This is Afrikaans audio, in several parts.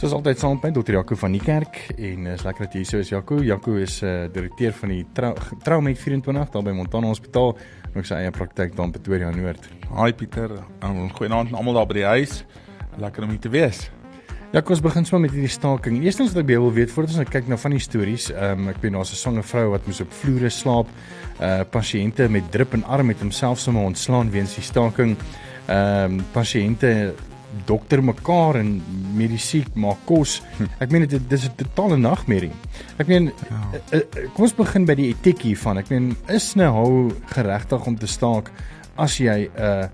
Soos altyd saam met Dr. Jaco van die kerk en is lekker dat jy hier so is Jaco. Jaco is 'n uh, direkteur van die Trauma 24 daar by Montana Hospitaal en ook sy eie praktyk daar in Pretoria Noord. Haai Pieter, um, goeienaand aan almal daar by die huis. Lekker om hier te wees. Ja, kom ons begin sommer met hierdie staking. Eerstens wat ek wil weet voordat ons nou kyk na van die stories, um, ek weet daar's 'n swanger vrou wat moes op vloere slaap. Uh pasiënte met drup en arm het homself sommer ontslaan weens die staking. Ehm um, pasiënte dokter mekaar en medisiek maak kos. Hm. Ek meen dit dis 'n totale nagmerrie. Ek meen ja. uh, uh, kom ons begin by die etiek hiervan. Ek meen is nou geregtig om te staak as jy 'n uh,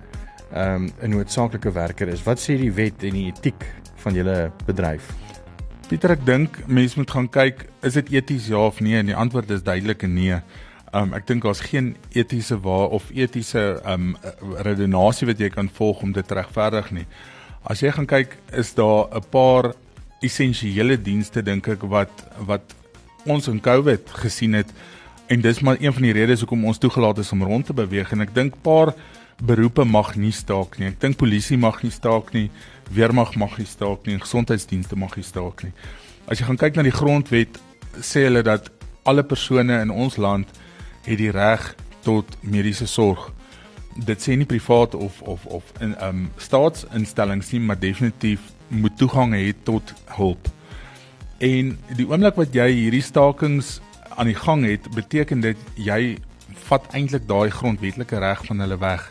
um, 'n noodsaaklike werker is. Wat sê die wet en die etiek van julle bedryf? Pieter, ek dink mense moet gaan kyk, is dit eties ja of nee? En die antwoord is duidelik nee. Um, ek dink daar's geen etiese waar of etiese um redenasie wat jy kan volg om dit regverdig nie. As jy gaan kyk, is daar 'n paar essensiële dienste dink ek wat wat ons in COVID gesien het en dis maar een van die redes hoekom ons toegelaat is om rond te beweeg en ek dink paar beroepe mag nie staak nie. Ek dink polisie mag nie staak nie, weermag mag nie staak nie, gesondheidsdienste mag nie staak nie. As jy gaan kyk na die grondwet, sê hulle dat alle persone in ons land het die reg tot mediese sorg. Dit sê nie privaat of of of in um staatsinstellings nie, maar definitief moet toegang hê tot hulp. En die oomblik wat jy hierdie stakings aan die gang het, beteken dit jy vat eintlik daai grondwetlike reg van hulle weg.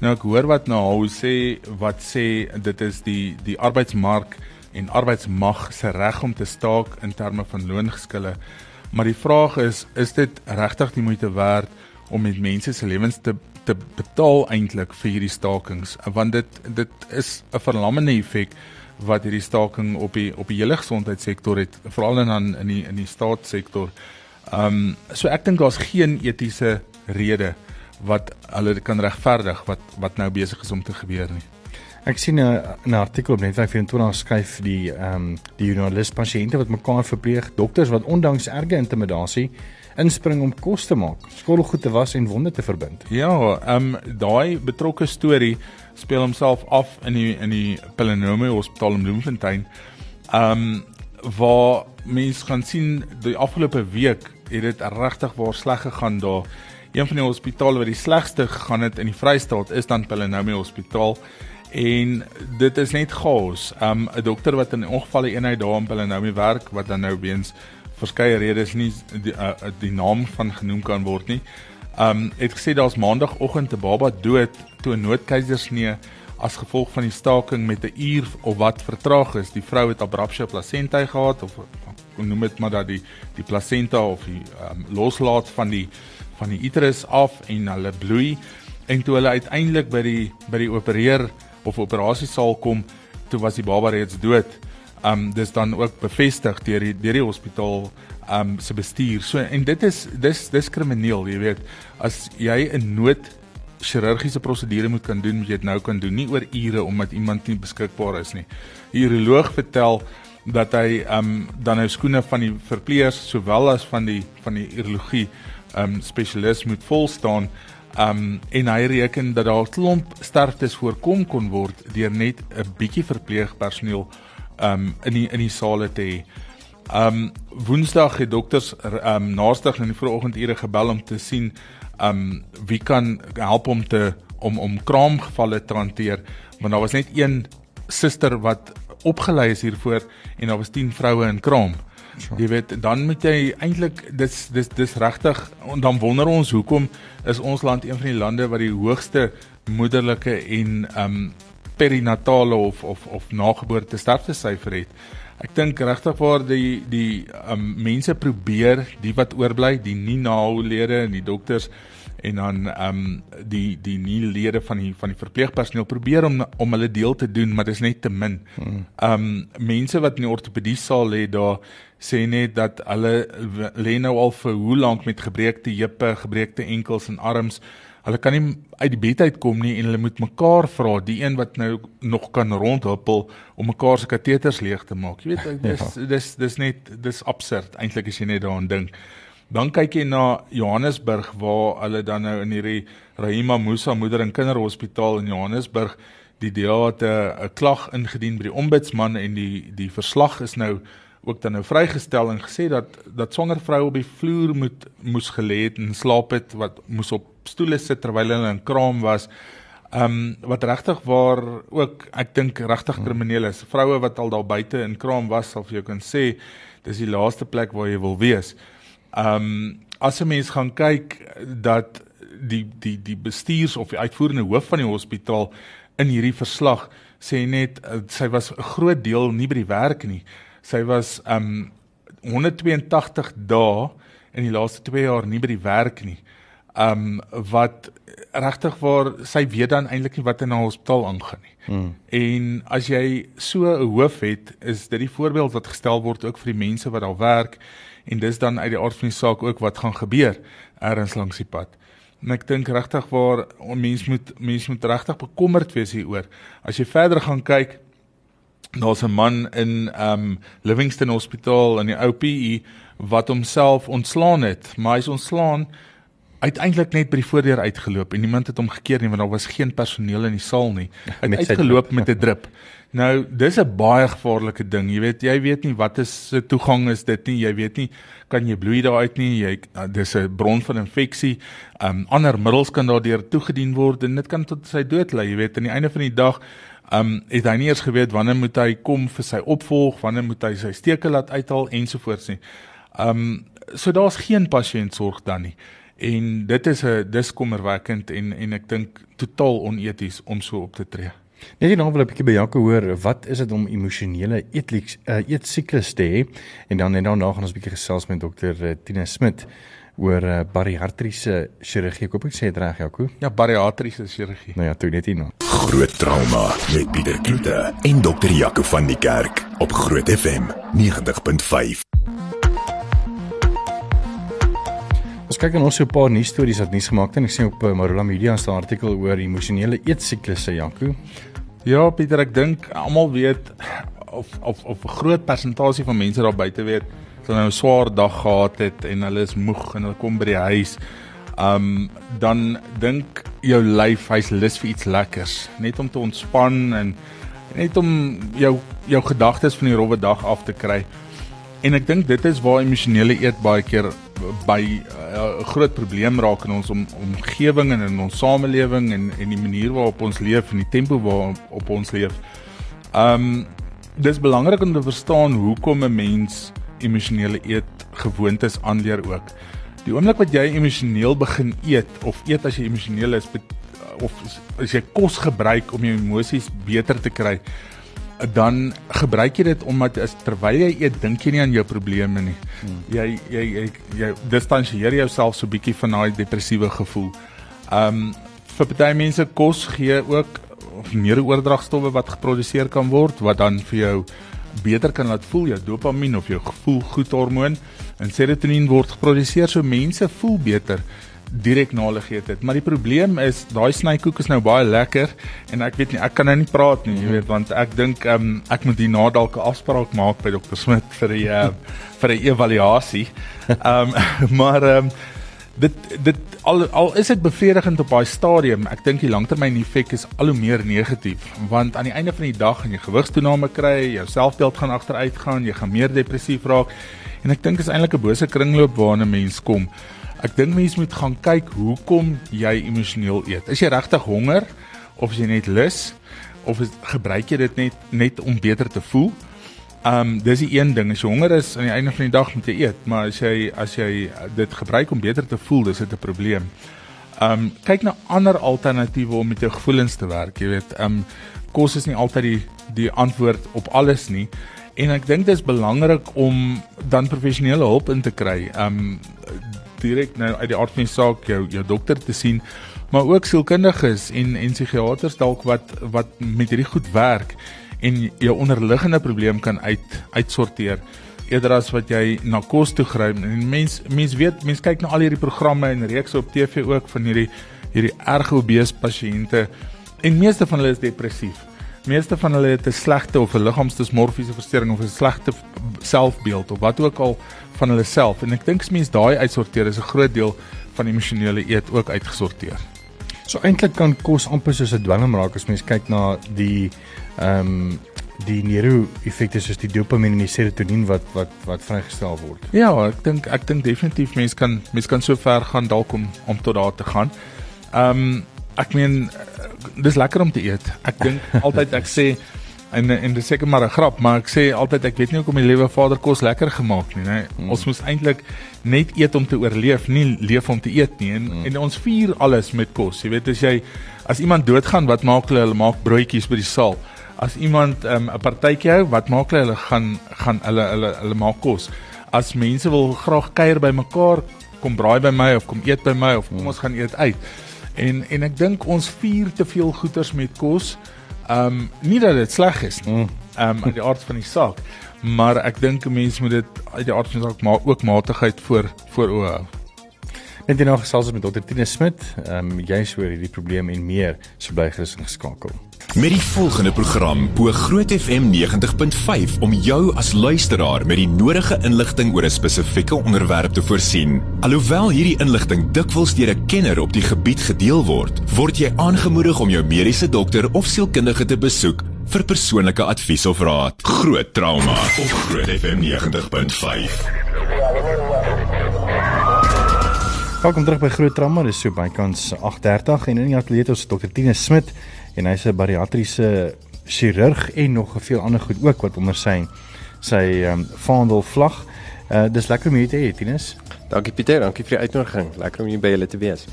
Nou ek hoor wat nou hou sê wat sê dit is die die arbeidsmark en arbeidsmag se reg om te staak in terme van loongeskille. Maar die vraag is, is dit regtig die moeite werd om met mense se lewens te te betaal eintlik vir hierdie stakings? Want dit dit is 'n verlammende effek wat hierdie staking op die op die hele gesondheidssektor het, veral in in die in die staatssektor. Ehm um, so ek dink daar's geen etiese rede wat hulle kan regverdig wat wat nou besig is om te gebeur nie. Ek sien 'n 'n artikel op Netwerk 24 skryf die ehm um, die joernalis pasiënte wat mekaar verpleeg, dokters wat ondanks erge intimidasie inspring om kos te maak, skottelgoed te was en wonde te verbind. Ja, ehm um, daai betrokke storie speel homself af in die in die Pelenome Hospitaal in Bloemfontein. Ehm um, waar mense gaan sien die afgelope week het dit regtig waar sleg gegaan daar. Een van die hospitale wat die slegste gegaan het in die Vrystaat is dan Pelenome Hospitaal en dit is net chaos. Um 'n dokter wat in ongevalle eenheid daar in Pelenome werk wat dan nou weens verskeie redes nie die, uh, die naam van genoem kan word nie. Um het gesê daar's maandagooggend 'n baba dood toe 'n noodkeisersnee as gevolg van die staking met 'n uur of wat vertraag is. Die vrou het abruptio placentae gehad of noem dit maar dat die die placenta of die um, loslaat van die van die uterus af en hulle bloei en toe hulle uiteindelik by die by die opereer of operasiesaal kom, toe was die baba reeds dood. Um dis dan ook bevestig deur die deur die hospitaal um se bestuur. So en dit is dis dis krimineel, jy weet. As jy 'n nood chirurgiese prosedure moet kan doen, moet jy dit nou kan doen, nie oor ure omdat iemand nie beskikbaar is nie. Die uroloog vertel dat hy um, dan nou skoene van die verpleegers sowel as van die van die urologie um, spesialis moet vol staan. Um, en hy reken dat daar klomp sterftes voorkom kon word deur net 'n bietjie verpleegpersoneel um, in die in die sale te hê. Ehm um, Woensdag het dokters ehm um, naastig in die vroegoggendure gebel om te sien ehm um, wie kan help om te om om kraamgevalle te hanteer want daar was net een suster wat opgelei is hiervoor en daar was 10 vroue in kraam. Sure. Jy weet, dan moet jy eintlik dis dis dis regtig en dan wonder ons hoekom is ons land een van die lande wat die hoogste moederlike en ehm um, perinatale of of of nageboorte sterftesyfer het. Ek dink regtig waar die die um, mense probeer die wat oorbly, die nie naoulede en die dokters en dan ehm um, die die nie lede van die van die verpleegpersoneel probeer om om hulle deel te doen, maar dit is net te min. Ehm um, mense wat in die ortopedie saal lê daar sê net dat hulle lê nou al vir hoe lank met gebreekte heupe, gebreekte enkels en arms Hulle kan nie uit die bed uitkom nie en hulle moet mekaar vra, die een wat nou nog kan rondhuppel om mekaar se kateters leeg te maak. Jy weet, dis ja. dis dis net dis absurd eintlik as jy net daaraan dink. Dan kyk jy na Johannesburg waar hulle dan nou in hierdie Rahima Musa Moeder en Kinderhospitaal in Johannesburg die DA het 'n klag ingedien by die ombudsman en die die verslag is nou ook dan nou vrygestel en gesê dat dat swanger vroue op die vloer moet moes gelê het en slaap het wat moes op stoele sit terwyl hulle in kraam was. Ehm um, wat regtig waar ook ek dink regtig krimineel is. Vroue wat al daar buite in kraam was sal vir jou kan sê dis die laaste plek waar jy wil wees. Ehm um, as 'n mens gaan kyk dat die die die bestuurs of die uitvoerende hoof van die hospitaal in hierdie verslag sê net uh, sy was 'n groot deel nie by die werk nie. Sy was um 182 dae in die laaste 2 jaar nie by die werk nie. Um wat regtig waar sy weet dan eintlik nie wat in 'n hospitaal aangaan nie. Hmm. En as jy so 'n hoof het, is dit die voorbeeld wat gestel word ook vir die mense wat daar werk en dis dan uit die aard van die saak ook wat gaan gebeur ergens langs die pad. En ek dink regtig waar mense moet mense moet regtig bekommerd wees hieroor. As jy verder gaan kyk, daar's 'n man in um Livingston Hospitaal in die ou PE wat homself ontslaan het, maar hy's ontslaan uiteindelik net by die voordeur uitgeloop en niemand het hom gekeer nie want daar was geen personeel in die saal nie. Hy het uitgeloop met 'n drip. Nou, dis 'n baie gevaarlike ding. Jy weet, jy weet nie wat is se toegang is dit nie. Jy weet nie kan jy bloei daar uit nie. Jy dis 'n bron van infeksie. Um ander middels kan daardeur toegedien word en dit kan tot sy dood lei. Jy weet, aan die einde van die dag um het hy nie eers geweet wanneer moet hy kom vir sy opvolg, wanneer moet hy sy steke laat uithaal ensovoorts nie. Um so daar's geen pasiëntsorg dan nie en dit is 'n diskommerwekkend en en ek dink totaal oneties om so op te tree. Net hier nou wil ek 'n bietjie by Jaco hoor, wat is dit om emosionele eetleks uh, eetsiklus te hê? En dan net daarna gaan ons 'n bietjie gesels met dokter uh, Tina Smit oor uh, bariatriese chirurgie. Ek hoop ek sê dit reg, Jaco. Ja, bariatriese chirurgie. Nou ja, toe net hier nou. Groot trauma met Pieter Kloete en dokter Jaco van die Kerk op Groot FM 90.5. kyk dan ons so 'n paar nuus stories wat nuus gemaak het en ek sien op uh, Marula Media staan 'n artikel oor emosionele eetsiklusse, Janku. Ja, Pieter, ek dink almal weet of of of 'n groot persentasie van mense daar buite weet dat hulle nou 'n swaar dag gehad het en hulle is moeg en hulle kom by die huis. Um dan dink jou lyf hy's lus vir iets lekkers, net om te ontspan en net om jou jou gedagtes van die rowwe dag af te kry. En ek dink dit is waar emosionele eet baie keer by uh, 'n uh, groot probleem raak in ons om, omgewing en in ons samelewing en en die manier waarop ons leef en die tempo waarop ons leef. Um dis belangrik om te verstaan hoekom 'n mens emosionele eet gewoontes aanleer ook. Die oomblik wat jy emosioneel begin eet of eet as jy emosioneel is of as jy kos gebruik om jou emosies beter te kry, dan gebruik jy dit omdat as terwyl jy eet dink jy nie aan jou probleme nie. Hmm. Jy jy jy, jy distansieer jouself so bietjie van daai depressiewe gevoel. Um vir baie mense kos gee ook neuroordragstowwe wat geproduseer kan word wat dan vir jou beter kan laat voel jou dopamien of jou gevoel goed hormoon en serotonien word geproduseer so mense voel beter direk na hulle geëet het. Maar die probleem is daai snykoek is nou baie lekker en ek weet nie ek kan nou nie praat nie, jy weet want ek dink um, ek moet hierna dalk 'n afspraak maak by dokter Smit vir 'n uh, vir 'n evaluasie. Ehm um, maar ehm um, dit dit al al is dit bevredigend op daai stadium. Ek dink die langtermyn effek is al hoe meer negatief want aan die einde van die dag gaan jy gewigstoename kry, jou selfbeeld gaan agteruit gaan, jy gaan meer depressief raak en ek dink is eintlik 'n bose kringloop waarna mense kom. Ek dink mense moet gaan kyk hoekom jy emosioneel eet. Is jy regtig honger of is jy net lus of is, gebruik jy dit net net om beter te voel? Um dis die een ding. As jy honger is aan die einde van die dag moet jy eet, maar as jy as jy dit gebruik om beter te voel, dis dit 'n probleem. Um kyk na ander alternatiewe om met jou gevoelens te werk. Jy weet, um kos is nie altyd die die antwoord op alles nie. En ek dink dit is belangrik om dan professionele hulp in te kry. Um direk nou uit die aard van die saak jou jou dokter te sien, maar ook sielkundiges en en psigiaters dalk wat wat met hierdie goed werk en jou onderliggende probleem kan uit uitsorteer eerder as wat jy na kos toe gryp. En mens mens weet, mens kyk na al hierdie programme en reekse op TV ook van hierdie hierdie erg obese pasiënte en meeste van hulle is depressief. Meeste van hulle het 'n slegte of 'n liggaamsdismorfiese verstoring of 'n slegte selfbeeld of wat ook al van hulle self en ek dink as mens daai uitsorteer is 'n groot deel van emosionele eet ook uitgesorteer. So eintlik kan kos amper soos 'n dwelm raak as mens kyk na die ehm um, die neuro-effekte soos die dopamien en die serotonien wat wat wat vrygestel word. Ja, ek dink ek dink definitief mense kan mense kan so ver gaan dalk om om tot daar te gaan. Ehm um, ek meen dis lekker om te eet. Ek dink altyd ek sê en en dis seker maar 'n grap, maar ek sê altyd ek weet nie hoekom die lewe Vader kos lekker gemaak nie, né? Mm. Ons moet eintlik net eet om te oorleef, nie leef om te eet nie. En mm. en ons vier alles met kos. Jy weet as jy as iemand doodgaan, wat maak hulle? Hulle maak broodjies by die saal as iemand ehm, 'n um, partytjie hou, wat maak hulle? Hulle gaan gaan hulle hulle hulle maak kos. As mense wil graag kuier by mekaar, kom braai by my of kom eet by my of kom ons gaan eet uit. En en ek dink ons vier te veel goeders met kos. Ehm um, nie dat dit sleg is nie. Mm. Ehm um, uit die aard van die saak, maar ek dink 'n mens moet dit uit die aard van die saak maar ook matigheid voor voor oë hou. Net nou gesels met Dr. Tine Smit, ehm um, jy sê oor hierdie probleem en meer, so bly gerus ingeskakel. Met die volgende program bo Groot FM 90.5 om jou as luisteraar met die nodige inligting oor 'n spesifieke onderwerp te voorsien. Alhoewel hierdie inligting dikwels deur 'n kenner op die gebied gedeel word, word jy aangemoedig om jou mediese dokter of sielkundige te besoek vir persoonlike advies of raad. Groot trauma op Groot FM 90.5. Welkom terug by Groot Trauma. Dis so bykans 8:30 en in die ateljee is Dr. Tine Smit en hy's 'n bariatriese chirurg en nog 'n veel ander goed ook wat onder sy sy ehm um, vaandel vlag. Uh dis lekker om hier te hê, Tinus. Dankie Pieter, dankie vir die uitnodiging. Lekker om hier by julle te wees.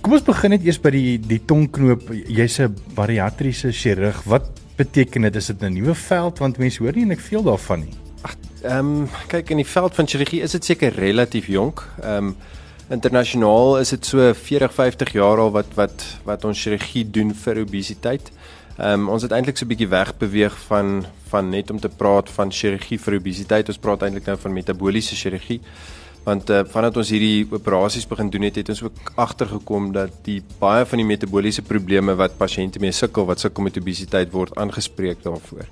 Kom ons begin net eers by die die tongknoop. Jy's 'n bariatriese chirurg. Wat beteken dit? Is dit 'n nuwe veld want mense hoor nie en ek veel daarvan nie. Ag, ehm um, kyk in die veld van chirurgie is dit seker relatief jonk. Ehm um, internasionaal is dit so 40 50 jaar al wat wat wat ons chirurgie doen vir obesiteit. Ehm um, ons het eintlik so 'n bietjie weg beweeg van van net om te praat van chirurgie vir obesiteit. Ons praat eintlik nou van metabooliese chirurgie. Want uh, vandat ons hierdie operasies begin doen het, het ons ook agtergekom dat die baie van die metabooliese probleme wat pasiënte mee sukkel, wat sukkel met obesiteit word aangespreek daarvoor.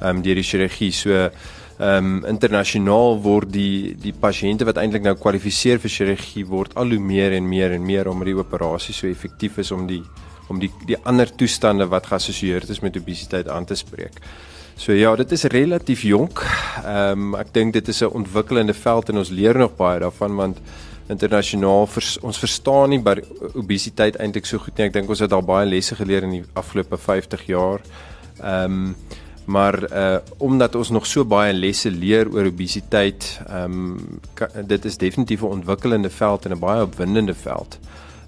Ehm um, deur die chirurgie. So ehm um, internasionaal word die die pasiënte wat eintlik nou kwalifiseer vir chirurgie word al hoe meer en meer en meer omdat die operasie so effektief is om die om die die ander toestande wat geassosieer is met obesiteit aan te spreek. So ja, dit is relatief jonk. Ehm um, ek dink dit is 'n ontwikkelende veld en ons leer nog baie daarvan want internasionaal vers, ons verstaan nie by obesiteit eintlik so goed nie. Ek dink ons het al baie lesse geleer in die afgelope 50 jaar. Ehm um, maar uh omdat ons nog so baie lesse leer oor obesiteit, ehm um, dit is definitief 'n ontwikkelende veld en 'n baie opwindende veld.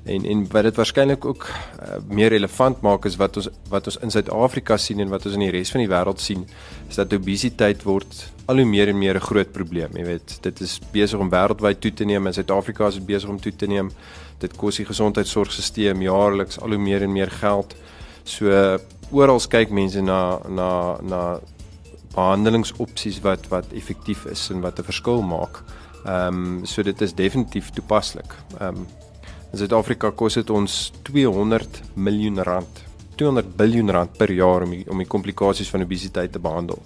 En en wat dit waarskynlik ook uh, meer relevant maak is wat ons wat ons in Suid-Afrika sien en wat ons in die res van die wêreld sien, is dat obesiteit word al hoe meer en meer 'n groot probleem. Jy weet, dit is besig om wêreldwyd toe te neem en Suid-Afrika is besig om toe te neem. Dit kos die gesondheidsorgstelsel jaarliks al hoe meer en meer geld. So oral kyk mense na na na behandelingsopsies wat wat effektief is en wat 'n verskil maak. Ehm um, so dit is definitief toepaslik. Ehm um, in Suid-Afrika kos dit ons 200 miljoen rand. 200 biljoen rand per jaar om die, om die komplikasies van obesiteit te behandel.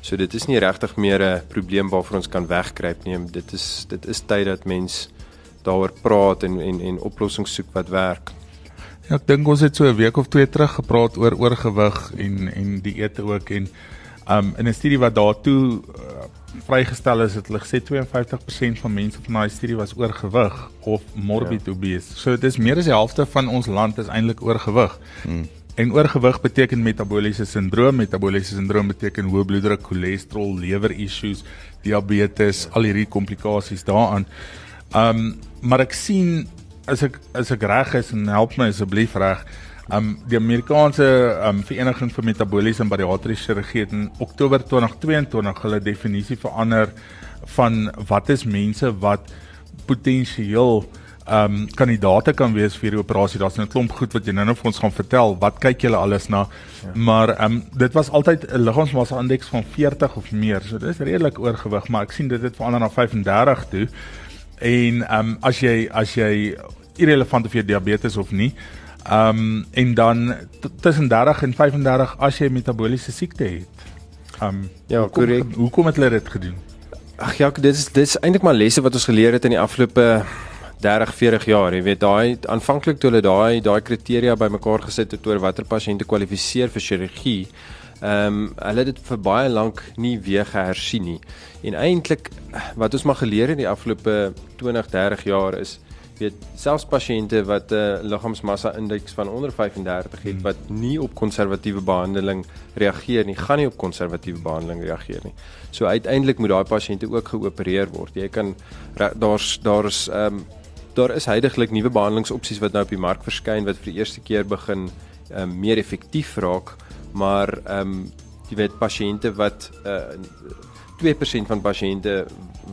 So dit is nie regtig meer 'n probleem waarvoor ons kan wegkruip nie. Dit is dit is tyd dat mens daaroor praat en en en oplossings soek wat werk. Ja, ek dink ons het so 'n week of twee terug gepraat oor oorgewig en en dieete ook en um in 'n studie wat daartoe uh, vrygestel is het hulle gesê 52% van mense van daai studie was oorgewig of morbid ja. obese. So dit is meer as die helfte van ons land is eintlik oorgewig. Hmm. En oorgewig beteken metabooliese sindroom. Metabooliese sindroom beteken hoë bloeddruk, cholesterol, lewer issues, diabetes, ja. al hierdie komplikasies daaraan. Um maar ek sien as ek as ek reg is en help my asseblief reg. Um die Amerikaanse um Vereniging vir Metabooliese en Bariatriese Chirurgie het in Oktober 2022 hulle definisie verander van wat is mense wat potensieel um kandidate kan wees vir die operasie. Daar's 'n klomp goed wat jy nou-nou vir ons gaan vertel. Wat kyk julle alles na? Ja. Maar um dit was altyd 'n liggaamsmassa indeks van 40 of meer. So dit is redelik oorgewig, maar ek sien dit het verander na 35 toe. En ehm um, as jy as jy irrelevant of jy diabetes of nie. Ehm um, en dan tussen 30 en 35 as jy metaboliese siekte het. Ehm um, ja, korrek. Hoekom het hulle dit gedoen? Ag ja, dit is dit is eintlik maar lesse wat ons geleer het in die afgelope 30, 40 jaar. Jy weet daai aanvanklik toe hulle daai daai kriteria bymekaar gesit het oor watter pasiënte kwalifiseer vir chirurgie. Ehm um, hulle het dit vir baie lank nie weer gehersien nie. En eintlik wat ons maar geleer het die afgelope 20, 30 jaar is weet selfs pasiënte wat 'n uh, liggaamsmassa indeks van onder 35 het hmm. wat nie op konservatiewe behandeling reageer nie, gaan nie op konservatiewe behandeling reageer nie. So uiteindelik moet daai pasiënte ook geopereer word. Jy kan daar's daar's ehm um, daar is heidaglik nuwe behandelingsopsies wat nou op die mark verskyn wat vir die eerste keer begin ehm um, meer effektief raak, maar ehm um, jy weet pasiënte wat uh, 2% van pasiënte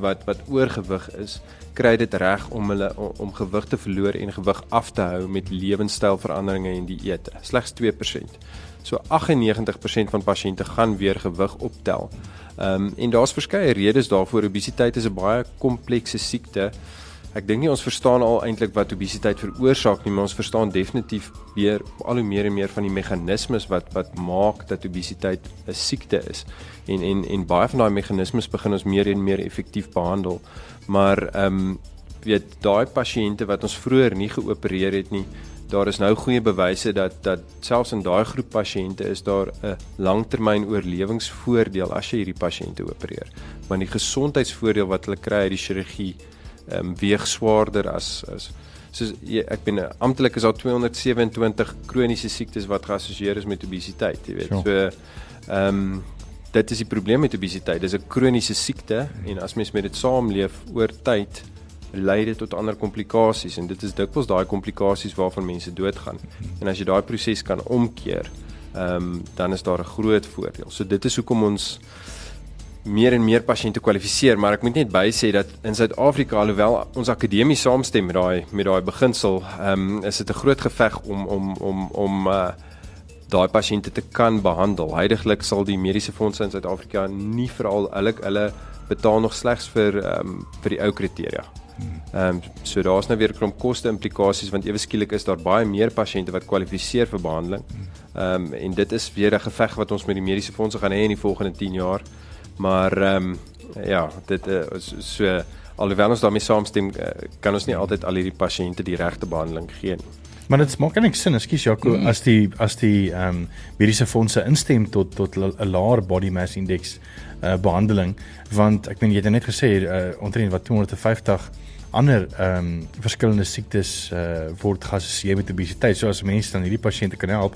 wat wat oorgewig is kry dit reg om hulle om, om gewig te verloor en gewig af te hou met lewenstylveranderinge en dieete. Slegs 2%. So 98% van pasiënte gaan weer gewig optel. Ehm um, en daar's verskeie redes daarvoor. Obesiteit is 'n baie komplekse siekte. Ek dink nie ons verstaan al eintlik wat obesiteit veroorsaak nie, maar ons verstaan definitief weer al hoe meer en meer van die meganismes wat wat maak dat obesiteit 'n siekte is. En en en baie van daai meganismes begin ons meer en meer effektief behandel. Maar ehm um, weet daai pasiënte wat ons vroeër nie geopereer het nie, daar is nou goeie bewyse dat dat selfs in daai groep pasiënte is daar 'n langtermyn oorlewingsvoordeel as jy hierdie pasiënte opereer. Want die gesondheidsvoordeel wat hulle kry uit die chirurgie ehm um, weeg swaarder as as soos jy, ek ben amptelik is daar 227 kroniese siektes wat geassosieer is met obesiteit, jy weet. So ehm um, dit is die probleem met obesiteit. Dis 'n kroniese siekte en as mens met dit saamleef oor tyd lei dit tot ander komplikasies en dit is dikwels daai komplikasies waarvan mense doodgaan. En as jy daai proses kan omkeer, ehm um, dan is daar 'n groot voordeel. So dit is hoekom ons meer en meer pasiënte kwalifiseer, maar ek moet net bysê dat in Suid-Afrika alhoewel ons akademie saamstem met daai met daai beginsel, ehm um, is dit 'n groot geveg om om om om uh daai pasiënte te kan behandel. Heidiglik sal die mediese fondse in Suid-Afrika nie veral hulle hulle betaal nog slegs vir ehm um, vir die ou kriteria. Ehm um, so daar's nou weer 'n klomp koste implikasies want ewe skielik is daar baie meer pasiënte wat kwalifiseer vir behandeling. Ehm um, en dit is weer 'n geveg wat ons met die mediese fondse gaan hê in die volgende 10 jaar. Maar ehm um, ja, dit is uh, so alhoewel ons daarmee saamstem, uh, kan ons nie altyd al hierdie pasiënte die regte behandeling gee nie. Maar dit maak net sin, ekskuus Jaco, mm. as die as die ehm um, mediese fondse instem tot tot 'n laer body mass index uh, behandeling, want ek meen jy het net gesê uh, omtrent wat 250 ander ehm um, verskillende siektes uh, word geassosieer met obesiteit. So as mense dan hierdie pasiënte kan help,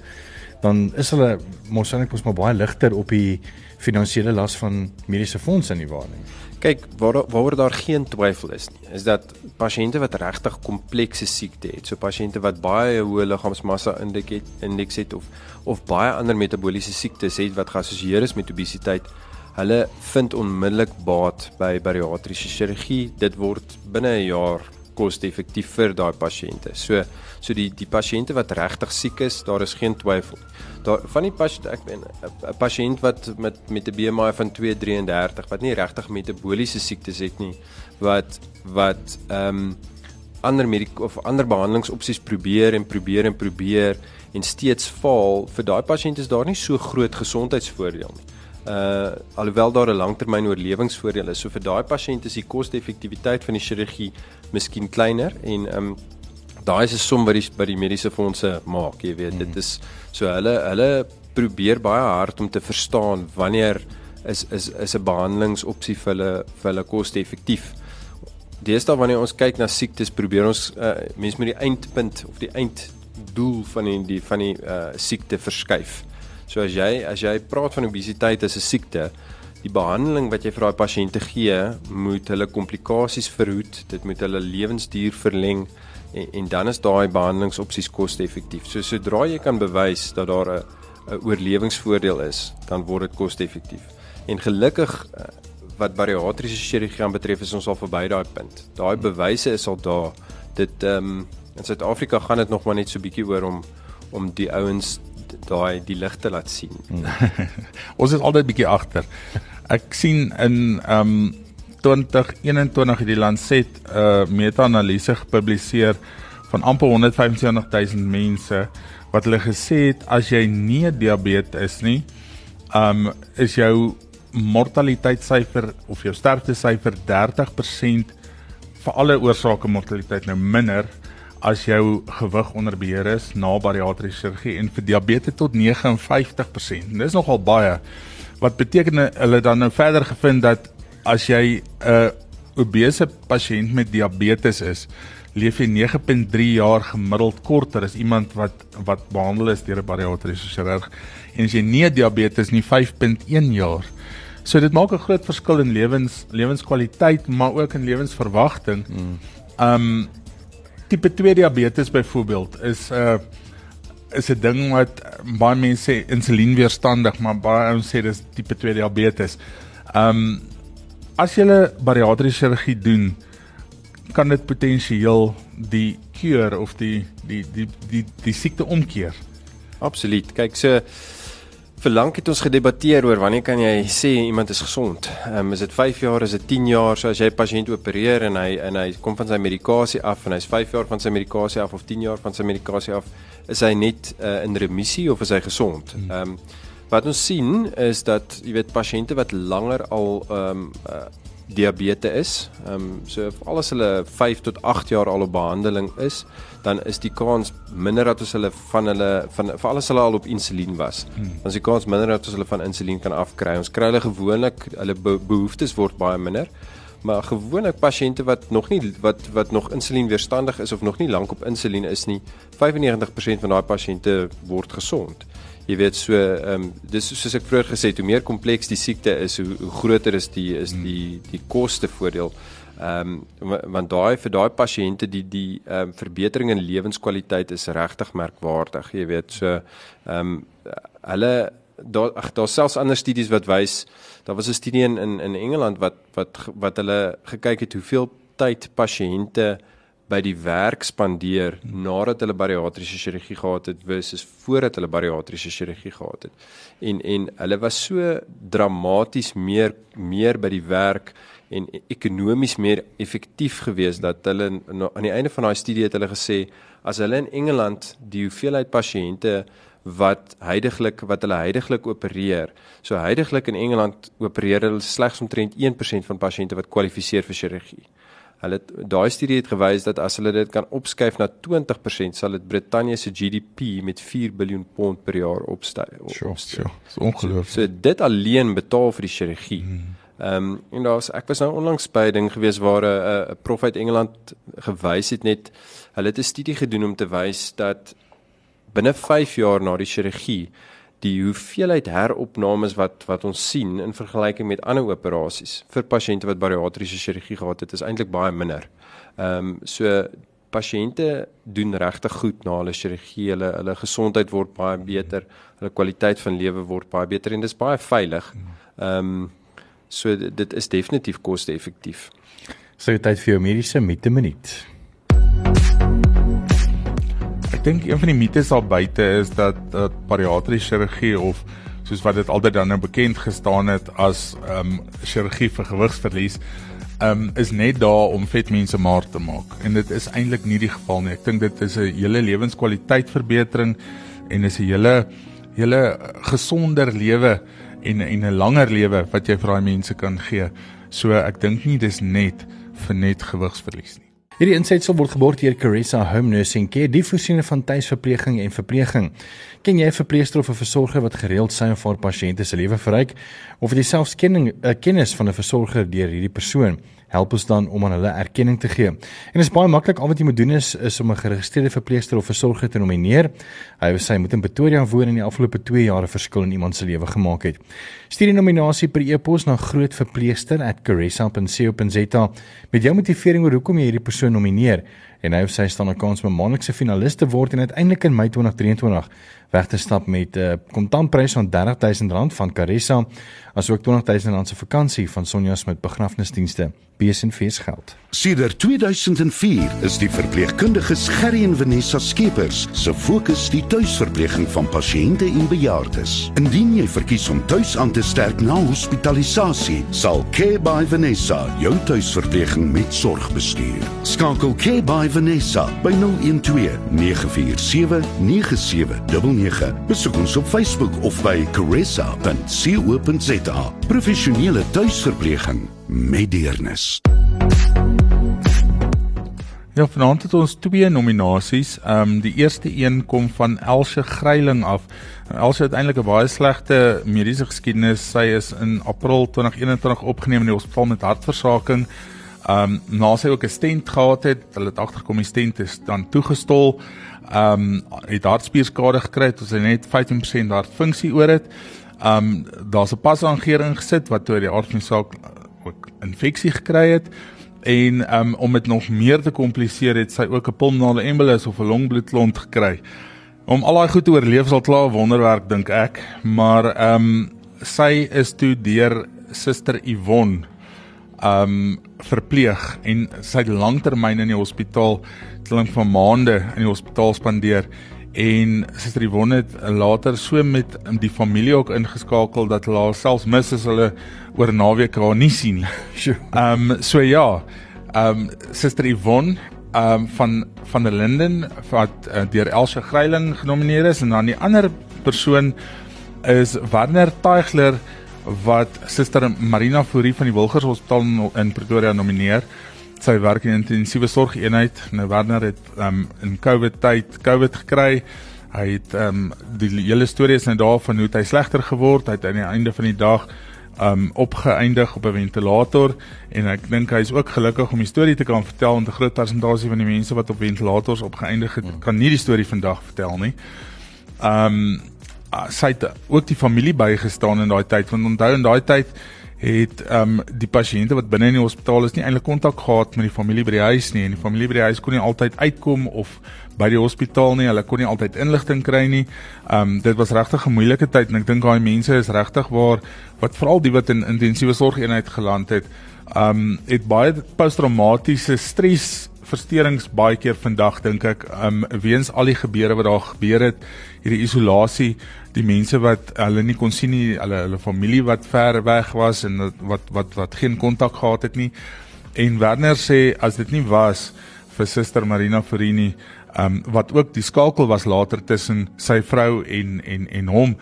dan is hulle mos eintlik mos maar baie ligter op die finansiële las van mediese fondse in die waarneming. Kyk, waar waaroor daar geen twyfel is nie, is dat pasiënte wat regtig komplekse siekte het, so pasiënte wat baie hoë liggaamsmassa indeks het, indeks het of of baie ander metabooliese siektes het wat geassosieer is met obesiteit, hulle vind onmiddellik baat by bariatriese chirurgie. Dit word binne 'n jaar koste-effektief vir daai pasiënte. So so die die pasiënte wat regtig siek is, daar is geen twyfel. Daar van die pasiënte ek meen 'n pasiënt wat met met 'n BMI van 233 wat nie regtig metaboliese siektes het nie, wat wat ehm um, ander medik of ander behandelingsopsies probeer en probeer en probeer en steeds faal, vir daai pasiënt is daar nie so groot gesondheidsvoordeel nie uh alhoewel daar 'n langtermyn oorlewingsvoordeel is. So vir daai pasiënt is die koste-effektiwiteit van die chirurgie miskien kleiner en um daai is 'n som wat die by die mediese fondse maak, jy weet. Mm. Dit is so hulle hulle probeer baie hard om te verstaan wanneer is is is 'n behandelingsopsie vir hulle vir hulle koste-effektief. Deesdae wanneer ons kyk na siektes, probeer ons uh mense met die eindpunt of die einddoel van die, die van die uh siekte verskuif. So as jy as jy praat van obesiteit as 'n siekte, die behandeling wat jy vir daai pasiënte gee, moet hulle komplikasies verhoed, dit moet hulle lewensduur verleng en, en dan is daai behandelingsopsies koste-effektief. So sodra jy kan bewys dat daar 'n 'n oorlewingsvoordeel is, dan word dit koste-effektief. En gelukkig eh, wat bariatriese chirurgie aan betref, is ons al verby daai punt. Daai bewyse is al daar. Dit ehm um, in Suid-Afrika gaan dit nog maar net so bietjie oor om om die ouens daai die ligte laat sien. Hmm. Ons is altyd bietjie agter. Ek sien in ehm um, 2021 het die Lancet 'n uh, meta-analise gepubliseer van amper 175000 mense wat hulle gesê het as jy nie diabetes is nie, um is jou mortaliteitssyfer of jou sterftesyfer 30% vir alle oorsake mortaliteit nou minder as jou gewig onder beheer is na bariatriese chirurgie en vir diabetes tot 59%. Dis nogal baie. Wat beteken hulle dan nou verder gevind dat as jy 'n uh, obese pasiënt met diabetes is, leef jy 9.3 jaar gemiddeld korter as iemand wat wat behandel is deur 'n bariatriese chirurg en as jy nie diabetes nie 5.1 jaar. So dit maak 'n groot verskil in lewens lewenskwaliteit maar ook in lewensverwagting. Mm. Um tipe 2 diabetes byvoorbeeld is 'n uh, is 'n ding wat baie mense sê insulienweerstandig, maar baie ouens sê dis tipe 2 diabetes. Um as jy 'n bariatriese chirurgie doen, kan dit potensieel die kuur of die die die die die siekte omkeer. Absoluut. Kyk, so vir lank het ons gedebatteer oor wanneer kan jy sê iemand is gesond. Ehm um, is dit 5 jaar, is dit 10 jaar? So as jy 'n pasiënt opereer en hy en hy kom van sy medikasie af en hy's 5 jaar van sy medikasie af of 10 jaar van sy medikasie af, is hy net uh, in remissie of is hy gesond? Hmm. Ehm um, wat ons sien is dat jy weet pasiënte wat langer al ehm um, uh, diabetes is. Ehm um, so alles hulle 5 tot 8 jaar al op behandeling is, dan is die kans minder dat ons hulle van hulle van vir alles hulle al op insulien was. Hmm. Dan is die kans minder dat ons hulle van insulien kan afkry. Ons kry hulle gewoonlik hulle behoeftes word baie minder. Maar gewoonlik pasiënte wat nog nie wat wat nog insulien weerstandig is of nog nie lank op insulien is nie, 95% van daai pasiënte word gesond jy weet so ehm um, dis soos ek vroeër gesê het hoe meer kompleks die siekte is hoe, hoe groter is die is hmm. die die koste voordeel ehm um, want daai vir daai pasiënte die die ehm um, verbetering in lewenskwaliteit is regtig merkwaardig jy weet so ehm um, hulle daar ag daar selfs ander studies wat wys daar was 'n studie in in in Engeland wat wat wat hulle gekyk het hoeveel tyd pasiënte by die werk spandeer nadat hulle bariatriese chirurgie gehad het versus voordat hulle bariatriese chirurgie gehad het. En en hulle was so dramaties meer meer by die werk en ekonomies meer effektief geweest dat hulle aan die einde van daai studie het hulle gesê as hulle in Engeland die hoeveelheid pasiënte wat heidaglik wat hulle heidaglik opereer. So heidaglik in Engeland opereer hulle slegs omtrent 1% van pasiënte wat kwalifiseer vir chirurgie. Hulle daai studie het gewys dat as hulle dit kan opskuif na 20% sal dit Brittanje se GDP met 4 biljoen pond per jaar opstyg. Sure, sure. Dis ongelooflik. So, so dit alleen betaal vir die chirurgie. Hmm. Ehm um, en daar's ek was nou onlangs by 'n ding gewees waar 'n 'n prof uit Engeland gewys het net hulle het 'n studie gedoen om te wys dat binne 5 jaar na die chirurgie die hoeveelheid heropnames wat wat ons sien in vergelyking met ander operasies vir pasiënte wat bariatriese chirurgie gehad het is eintlik baie minder. Ehm um, so pasiënte doen regtig goed na hulle chirurgie, hulle hulle gesondheid word baie beter, hulle kwaliteit van lewe word baie beter en dit is baie veilig. Ehm um, so dit is definitief koste-effektief. So tyd vir jou mediese met minuut dink een van die mites daar buite is dat dat bariatriese chirurgie of soos wat dit altyd dan nou bekend gestaan het as ehm um, chirurgie vir gewigsverlies ehm um, is net daar om vet mense maar te maak en dit is eintlik nie die geval nie. Ek dink dit is 'n hele lewenskwaliteit verbetering en is 'n hele hele gesonder lewe en en 'n langer lewe wat jy vir daai mense kan gee. So ek dink nie dis net vir net gewigsverlies nie. Hierdie insetsel word geborg deur Caressa Home Nursing Care, die voorsiening van tuisverpleging en verpleging. Ken jy 'n verpleegster of 'n versorger wat gereeld sy of haar pasiënte se lewe verryk of het jy selfs kenning uh, kennis van 'n versorger deur hierdie persoon? help ons dan om aan hulle erkenning te gee. En dit is baie maklik, al wat jy moet doen is is om 'n geregistreerde verpleegster of versorger te nomineer. Hy of sy moet in Pretoria woon en in die afgelope 2 jaar 'n verskil in iemand se lewe gemaak het. Stuur die nominasie per e-pos na grootverpleegster@caressa.co.za met jou motivering oor hoekom jy hierdie persoon nomineer en hy of sy staan 'n kans om 'n maandelikse finalis te word en uiteindelik in Mei 2023 weg te stap met 'n uh, kontantprys van R30000 van Caressa asook R20000 se vakansie van Sonja Smit begrafnisdienste. BSNV's geld. Sedert 2004 is die verpleegkundiges Gerry en Vanessa Skeepers se fokus die tuisverpleging van pasiënte en bejaardes. Indien jy verkies om tuis aan te sterk na hospitalisasie, sal Care by Vanessa jou tuisverpleging met sorg bestuur. Skakel Care by Vanessa by 012 947 9799. Besoek ons op Facebook of by caressa.co.za. Professionele tuisverpleging met deernis. Ja, vanaand het ons twee nominasies. Ehm um, die eerste een kom van Elsje Gryiling af. Elsje het eintlik 'n baie slegte mediese geskiedenis. Sy is in April 2021 opgeneem in die hospitaal met hartversaking. Ehm um, na sy ook 'n stent gehad het, hulle het agterkom die stent is dan toegestol. Ehm um, het hartspierskade gekry, het sy net 15% hartfunksie oor het. Ehm um, daar's 'n pasaangering gesit wat toe die aard van die saak ook infeksie gekry het en um, om dit nog meer te kompliseer het sy ook 'n pulmonale embolus of 'n longbloedklont gekry. Om al daai goed te oorleef sal klaar wonderwerk dink ek, maar ehm um, sy is toe deur suster Yvonne ehm um, verpleeg en sy lanktermyn in die hospitaal klink van maande in die hospitaal spandeer en suster Yvonne het later so met die familie ook ingeskakel dat hulle selfs mis as hulle oor naweek haar nie sien nie. Ehm um, so ja, ehm um, suster Yvonne ehm um, van van der Linden wat uh, deur Elsje Gryiling genomineer is en dan die ander persoon is Warner Taigler wat suster Marina Fourie van die Wilgers Hospitaal in Pretoria nomineer. Sy werk in intensiewe sorgeenheid. Nou Warner het um, in COVID tyd COVID gekry. Hy het um, die hele storie is nou daarvan hoe hy slegter geword het aan die einde van die dag um opgeëindig op 'n ventilator en ek dink hy is ook gelukkig om die storie te kan vertel want 'n groot persentasie van die mense wat op ventilators opgeëindig het hmm. kan nie die storie vandag vertel nie. Um sy het ook die familie bygestaan in daai tyd want onthou in daai tyd het um die pasiënte wat binne in die hospitaal is nie eintlik kontak gehad met die familie by die huis nie en die familie by die huis kon nie altyd uitkom of by die hospitaal nie. Hulle kon nie altyd inligting kry nie. Um dit was regtig 'n moeilike tyd en ek dink daai mense is regtig waar wat veral die wat in intensiewe sorgeenheid geland het, um het baie posttraumatiese stres versteurings baie keer vandag dink ek um weens al die gebeure wat daar gebeur het, hierdie isolasie, die mense wat hulle nie kon sien nie, hulle hulle familie wat ver weg was en wat wat wat geen kontak gehad het nie. En Werner sê as dit nie was vir Suster Marina Ferini um, wat ook die skakel was later tussen sy vrou en en en hom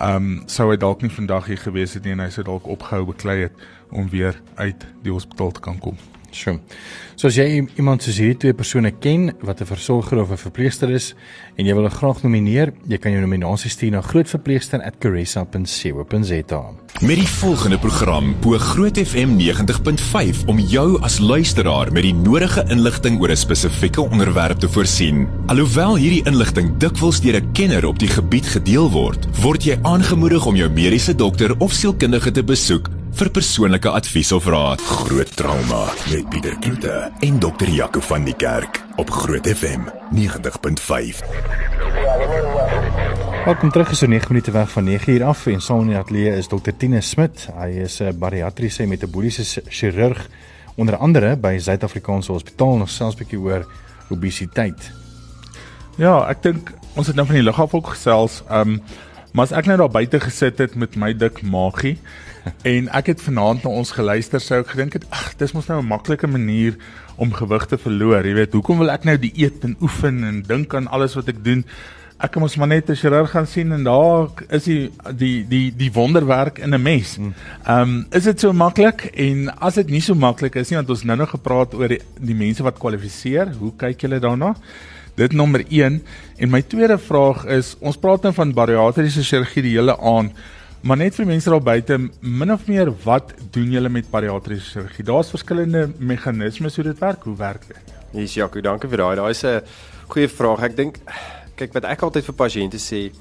ehm um, sou hy dalk nie vandag hier gewees het nie en hy sou dalk opgehou beklei het om weer uit die hospitaal te kan kom. Sjoe. So as jy iemand soos hierdie twee persone ken wat 'n versorger of 'n verpleegster is en jy wil hulle graag nomineer, jy kan jou nominasie stuur na grootverpleegster@caressa.co.za. Met die volgende program bo Groot FM 90.5 om jou as luisteraar met die nodige inligting oor 'n spesifieke onderwerp te voorsien. Alhoewel hierdie inligting dikwels deur 'n kenner op die gebied gedeel word, word jy aangemoedig om jou mediese dokter of sielkundige te besoek vir persoonlike advies of raad. Groot trauma met Pieter Kloete en dokter Jaco van die Kerk op Groot FM 90.5. Welkom terug so 9 minute weg van 9 uur af en saam in die ateljee is dokter Tine Smit. Hy is 'n bariatriese metaboliese chirurg onder andere by Suid-Afrikaanse Hospitaal nog selfs bietjie oor obesiteit. Ja, ek dink ons het nou van die af ook gesels. Ehm um, maar as ek nou daar buite gesit het met my dik maagie en ek het vanaand na ons geluister sou ek gedink het ag dis mos nou 'n maklike manier om gewig te verloor. Jy weet hoekom wil ek nou die eet en oefen en dink aan alles wat ek doen? Ek moet maar net 'n chirurg gaan sien en daar is die die die die wonderwerk in 'n mes hmm. ehm um, is dit so maklik? En as dit nie so maklik is nie want ons nou nog gepraat oor die, die mense wat kwalifiseer hoe kyk julle daarna? Dit nommer 1 en my tweede vraag is ons praat nou van bariatriese chirurgie die hele aand Maar net vir mense daar buite, min of meer wat doen julle met bariatriese chirurgie? Daar's verskillende meganismes hoe dit werk. Hoe werk dit? Yes, Jaco, dankie vir daai. Daai is 'n goeie vraag. Ek dink kyk wat ek altyd vir pasiënte sê,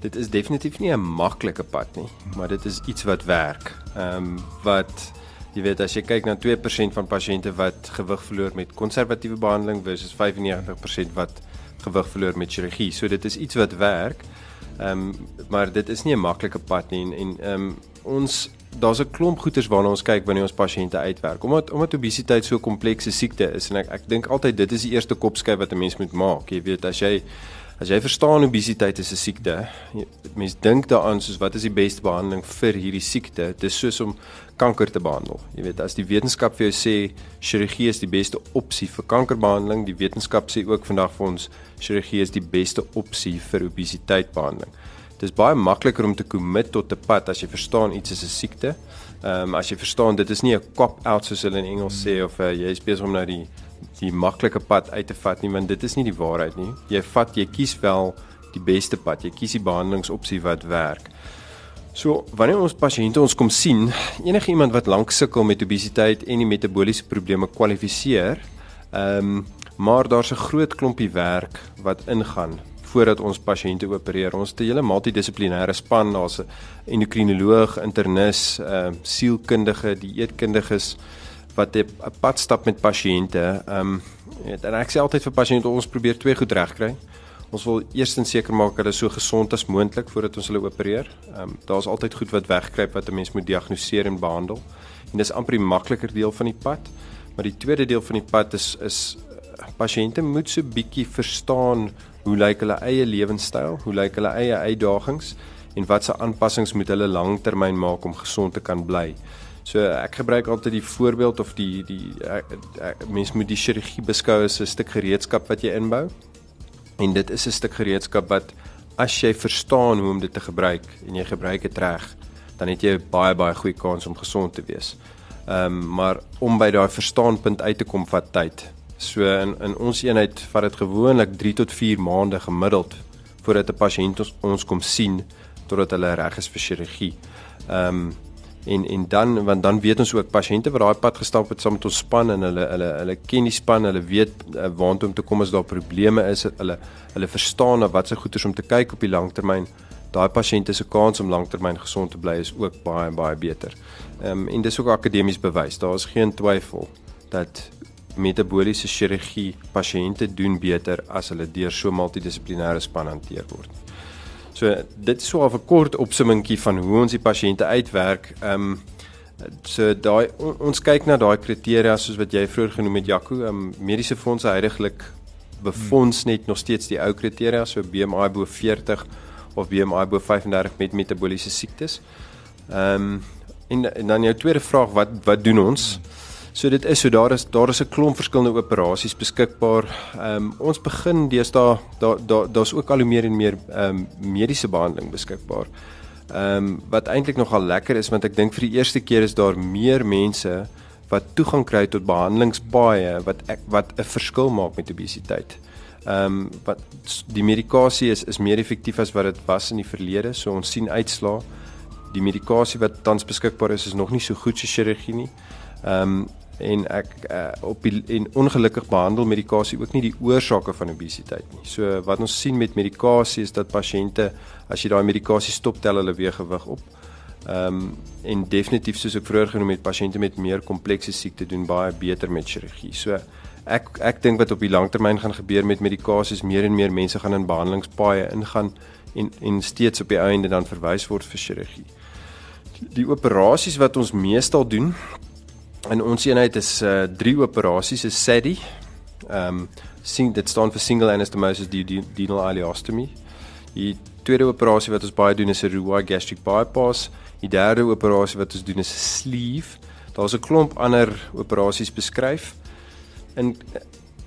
dit is definitief nie 'n maklike pad nie, maar dit is iets wat werk. Ehm um, wat jy weet as jy kyk na 2% van pasiënte wat gewig verloor met konservatiewe behandeling versus 95% wat gewig verloor met chirurgie. So dit is iets wat werk. Ehm um, maar dit is nie 'n maklike pad nie en ehm um, ons daar's 'n klomp goeters waarna ons kyk wanneer ons pasiënte uitwerk. Omdat omdat obesiteit so 'n komplekse siekte is en ek ek dink altyd dit is die eerste kopskyf wat 'n mens moet maak. Jy weet as jy As jy verstaan obesiteit is 'n siekte, mense dink daaraan soos wat is die beste behandeling vir hierdie siekte? Dit is soos om kanker te behandel. Jy weet, as die wetenskap vir jou sê chirurgie is die beste opsie vir kankerbehandeling, die wetenskap sê ook vandag vir ons chirurgie is die beste opsie vir obesiteitbehandeling. Dit is baie makliker om te commit tot 'n pad as jy verstaan iets is 'n siekte. Ehm um, as jy verstaan dit is nie 'n cop out soos hulle in Engels sê of uh, jy is besig om nou die die maklike pad uit te vat nie want dit is nie die waarheid nie. Jy vat jy kies wel die beste pad. Jy kies die behandelingsopsie wat werk. So wanneer ons pasiënte ons kom sien, enige iemand wat lank sukkel met obesiteit en die metabooliese probleme kwalifiseer, ehm um, maar daar's 'n groot klompie werk wat ingaan voordat ons pasiënte opereer. Ons het 'n hele multidissiplinêre span, daar's 'n endokrinoloog, internis, ehm uh, sielkundige, dieetkundiges, wat 'n pad stap met pasiënte. Ehm um, en ek sê altyd vir pasiënte ons probeer twee goed regkry. Ons wil eerstens seker maak hulle so gesond as moontlik voordat ons hulle opereer. Ehm um, daar's altyd goed wat wegkruip wat 'n mens moet diagnoseer en behandel. En dis amper die makliker deel van die pad. Maar die tweede deel van die pad is is pasiënte moet so bietjie verstaan hoe lyk hulle eie lewenstyl, hoe lyk hulle eie uitdagings en watse aanpassings moet hulle lanktermyn maak om gesond te kan bly. So ek gebruik altyd die voorbeeld of die die mens moet die chirurgie beskou as 'n stuk gereedskap wat jy inbou. En dit is 'n stuk gereedskap wat as jy verstaan hoe om dit te gebruik en jy gebruik dit reg, dan het jy baie baie goeie kans om gesond te wees. Ehm um, maar om by daai verstaanpunt uit te kom vat tyd. So in in ons eenheid vat dit gewoonlik 3 tot 4 maande gemiddeld voordat 'n pasiënt ons, ons kom sien totdat hulle reg is vir chirurgie. Ehm um, en en dan want dan weet ons ook pasiënte wat daai pad gestap het saam met ons span en hulle hulle hulle ken die span, hulle weet uh, waartoe om te kom as daar probleme is, hulle hulle verstaan wat se goeders om te kyk op die langtermyn. Daai pasiënte se kans om langtermyn gesond te bly is ook baie baie beter. Ehm um, en dis ook akademies bewys. Daar is geen twyfel dat metabooliese chirurgie pasiënte doen beter as hulle deur so multidissiplinêre span hanteer word. So dit is so 'n kort opsommingkie van hoe ons die pasiënte uitwerk. Ehm um, so daai on, ons kyk na daai kriteria soos wat jy vroeër genoem het Jaco, ehm um, mediese fondse heidaglik befonds net nog steeds die ou kriteria so BMI bo 40 of BMI bo 35 met metabooliese siektes. Ehm um, en, en dan jou tweede vraag wat wat doen ons? Hmm. So dit is so daar is daar is 'n klomp verskillende operasies beskikbaar. Ehm um, ons begin deesdae daar daar daar's ook al hoe meer en meer ehm um, mediese behandeling beskikbaar. Ehm um, wat eintlik nogal lekker is want ek dink vir die eerste keer is daar meer mense wat toegang kry tot behandelingspaaie wat ek, wat 'n verskil maak met obesiteit. Ehm um, wat die medikasie is is meer effektief as wat dit was in die verlede. So ons sien uitslaa. Die medikasie wat tans beskikbaar is is nog nie so goed so chirurgie nie. Ehm um, en ek uh, op die, en ongelukkig behandel medikasie ook nie die oorsake van obesiteit nie. So wat ons sien met medikasie is dat pasiënte as jy daai medikasie stop tel hulle weer gewig op. Ehm um, en definitief soos ek vroeër genoem het pasiënte met meer komplekse siekte doen baie beter met chirurgie. So ek ek dink wat op die langtermyn gaan gebeur met medikasies meer en meer mense gaan in behandelingspaaie ingaan en en steeds op die einde dan verwys word vir chirurgie. Die operasies wat ons meestal doen in ons eenheid is uh drie operasies is SADI. Ehm um, sien dit staan vir single anastomosis duodenal ileostomy. Die tweede operasie wat ons baie doen is 'n Roux gastric bypass. Die derde operasie wat ons doen is 'n sleeve. Daar's 'n klomp ander operasies beskryf. In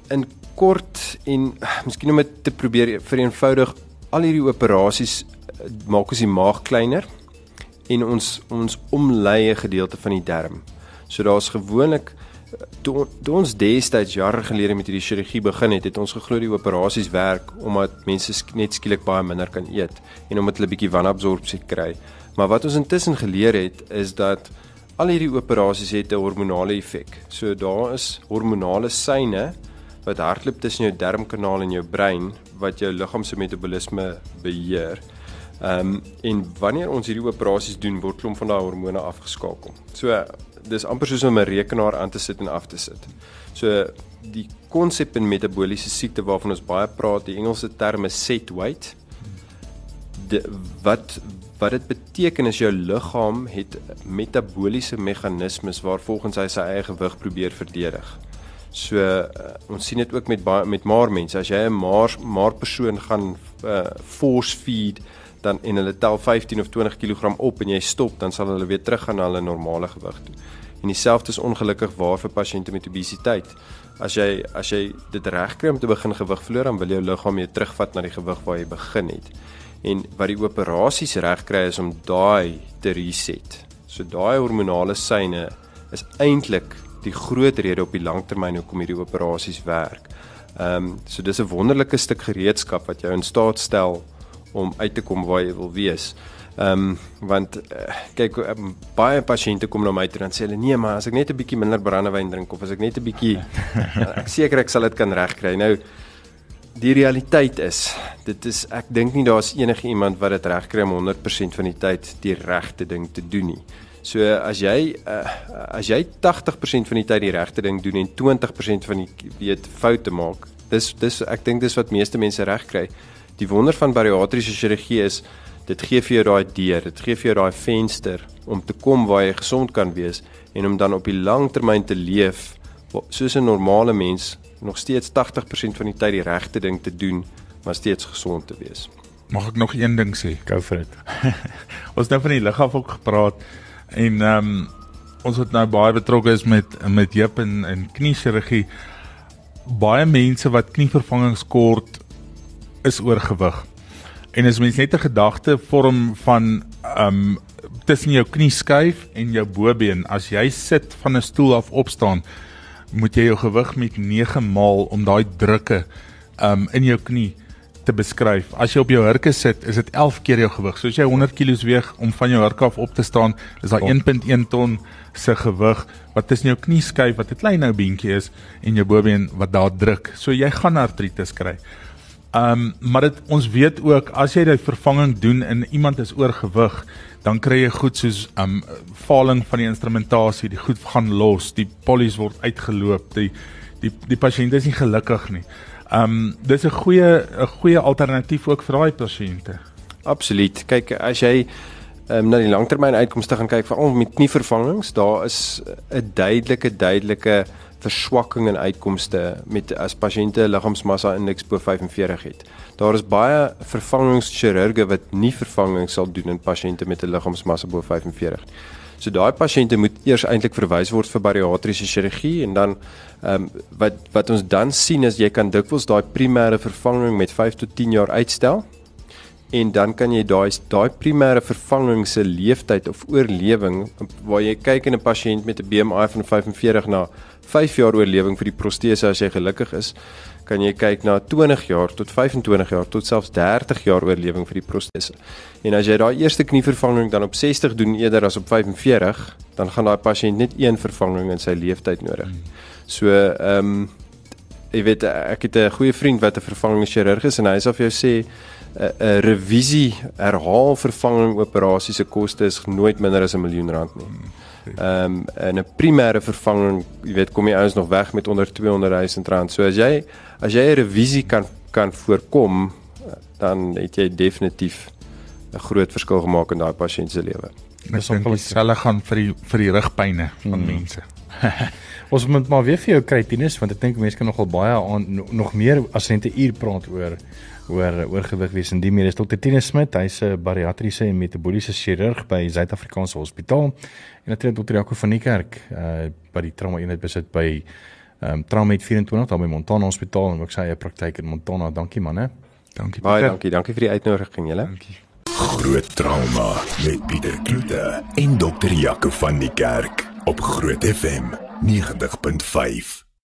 in kort en miskien om dit te probeer vereenvoudig, al hierdie operasies eh, maak ons die maag kleiner en ons ons omlei 'n gedeelte van die darm. So daar's gewoonlik toe, toe ons destyds jare gelede met hierdie chirurgie begin het, het ons geglo die operasies werk omdat mense net skielik baie minder kan eet en omdat hulle bietjie wanabsorpsie kry. Maar wat ons intussen geleer het is dat al hierdie operasies het 'n hormonale effek. So daar is hormonale seine wat hardloop tussen jou darmkanaal en jou brein wat jou liggaam se metabolisme beheer. Ehm um, en wanneer ons hierdie operasies doen, word klomp van daai hormone afgeskakel. So dis amper soos om 'n rekenaar aan te sit en af te sit. So die konsep in metabooliese siekte waarvan ons baie praat, die Engelse term is set weight. De, wat wat dit beteken is jou liggaam het metabooliese meganismes waar volgens hy sy eie gewig probeer verdedig. So uh, ons sien dit ook met baie met maar mense. As jy 'n maar maar persoon gaan uh, force feed dan en hulle tel 15 of 20 kg op en jy stop, dan sal hulle weer teruggaan na hulle normale gewig toe. En dieselfde is ongelukkig waar vir pasiënte met obesiteit. As jy as jy dit regkry om te begin gewig verloor, dan wil jou liggaam weer terugvat na die gewig waar jy begin het. En wat die operasies regkry is om daai te reset. So daai hormonale syne is eintlik die groot rede op die langtermyn hoekom hierdie operasies werk. Ehm um, so dis 'n wonderlike stuk gereedskap wat jou in staat stel om uit te kom waar jy wil wees. Ehm um, want uh, kyk um, baie pasiënte kom na my toe en sê hulle nee maar as ek net 'n bietjie minder brandewyn drink of as ek net 'n bietjie ek seker ek sal dit kan regkry. Nou die realiteit is dit is ek dink nie daar's enige iemand wat dit regkry om 100% van die tyd die regte ding te doen nie. So as jy uh, as jy 80% van die tyd die regte ding doen en 20% van die weet foute maak, dis dis ek dink dis wat meeste mense reg kry. Die wonder van bariatriese chirurgie is dit gee vir jou daai deur, dit gee vir jou daai venster om te kom waar jy gesond kan wees en om dan op die lang termyn te leef soos 'n normale mens, nog steeds 80% van die tyd die regte ding te doen, maar steeds gesond te wees. Mag ek nog een ding sê? Go for it. Ons het nou van die lig af ook gepraat. En ehm um, ons het nou baie betrokke is met met heup en en knie chirurgie. Baie mense wat knievervangings kort is oorgewig. En as mens net 'n gedagte vorm van um, tussen jou knieskyf en jou bobeen, as jy sit van 'n stoel af opstaan, moet jy jou gewig met 9 maal om daai drukke um, in jou knie te beskryf. As jy op jou hurke sit, is dit 11 keer jou gewig. So as jy 100 kg weeg om van jou hurke af op te staan, is daai 1.1 ton se gewig wat tussen jou knie skuif wat 'n klein ou beentjie is en jou bobeen wat daar druk. So jy gaan artritis kry. Um maar dit ons weet ook as jy daai vervanging doen en iemand is oorgewig, dan kry jy goed soos um faling van die instrumentasie, die goed gaan los, die polies word uitgeloop, die die die pasiënt is nie gelukkig nie. Ehm um, dis 'n goeie 'n goeie alternatief ook vir daai pasiënte. Absoluut. Kyk, as jy ehm um, na die langtermyn uitkomste gaan kyk veral met knievervangings, daar is 'n duidelike duidelike verswakking in uitkomste met as pasiënte liggaamsmassa indeks bo 45 het. Daar is baie vervangingschirurge wat nie vervanging sal doen in pasiënte met 'n liggaamsmassa bo 45. So daai pasiënte moet eers eintlik verwys word vir bariatriese chirurgie en dan ehm um, wat wat ons dan sien is jy kan dikwels daai primêre vervanging met 5 tot 10 jaar uitstel en dan kan jy daai daai primêre vervanging se leeftyd of oorlewing waar jy kyk in 'n pasiënt met 'n BMI van 45 na 5 jaar oorlewing vir die protese as jy gelukkig is kan jy kyk na 20 jaar tot 25 jaar tot selfs 30 jaar oorlewing vir die protese. En as jy daai eerste knievervanging dan op 60 doen eerder as op 45, dan gaan daai pasiënt net een vervanging in sy lewenstyd nodig. So ehm um, jy weet ek het 'n goeie vriend wat 'n vervangingschirurg is en hy sê of jy sê 'n revisie herhaal vervanging operasie se koste is nooit minder as 'n miljoen rand nie. Ehm um, en 'n primêre vervanging, jy weet, kom jy ouens nog weg met onder 200 000 rand. So as jy as jy 'n revisie kan kan voorkom, dan het jy definitief 'n groot verskil gemaak in daai pasiënt se lewe. Dis ongelukkig selle gaan vir die vir die rugpynne van hmm. mense. Ons moet maar weer vir jou kry Tinus want ek dink mense kan nogal baie aan nog meer as net 'n uur praat oor oor oorgewig wees en die meer is Dr Tinus Smit, hy's 'n bariatriese en metaboliese chirurg by Suid-Afrikaanse Hospitaal en natuurlik Dr Jaco van die kerk uh by die trauma eenheid besit by ehm um, Traumet 24 daar by Montana Hospitaal en ook sy eie praktyk in Montana. Dankie manne. Dankie baie Pieter. dankie. Dankie vir die uitnodiging julle. Dankie. Groot trauma met Pieter Kloete en Dr Jaco van die kerk op Groot FM 90.5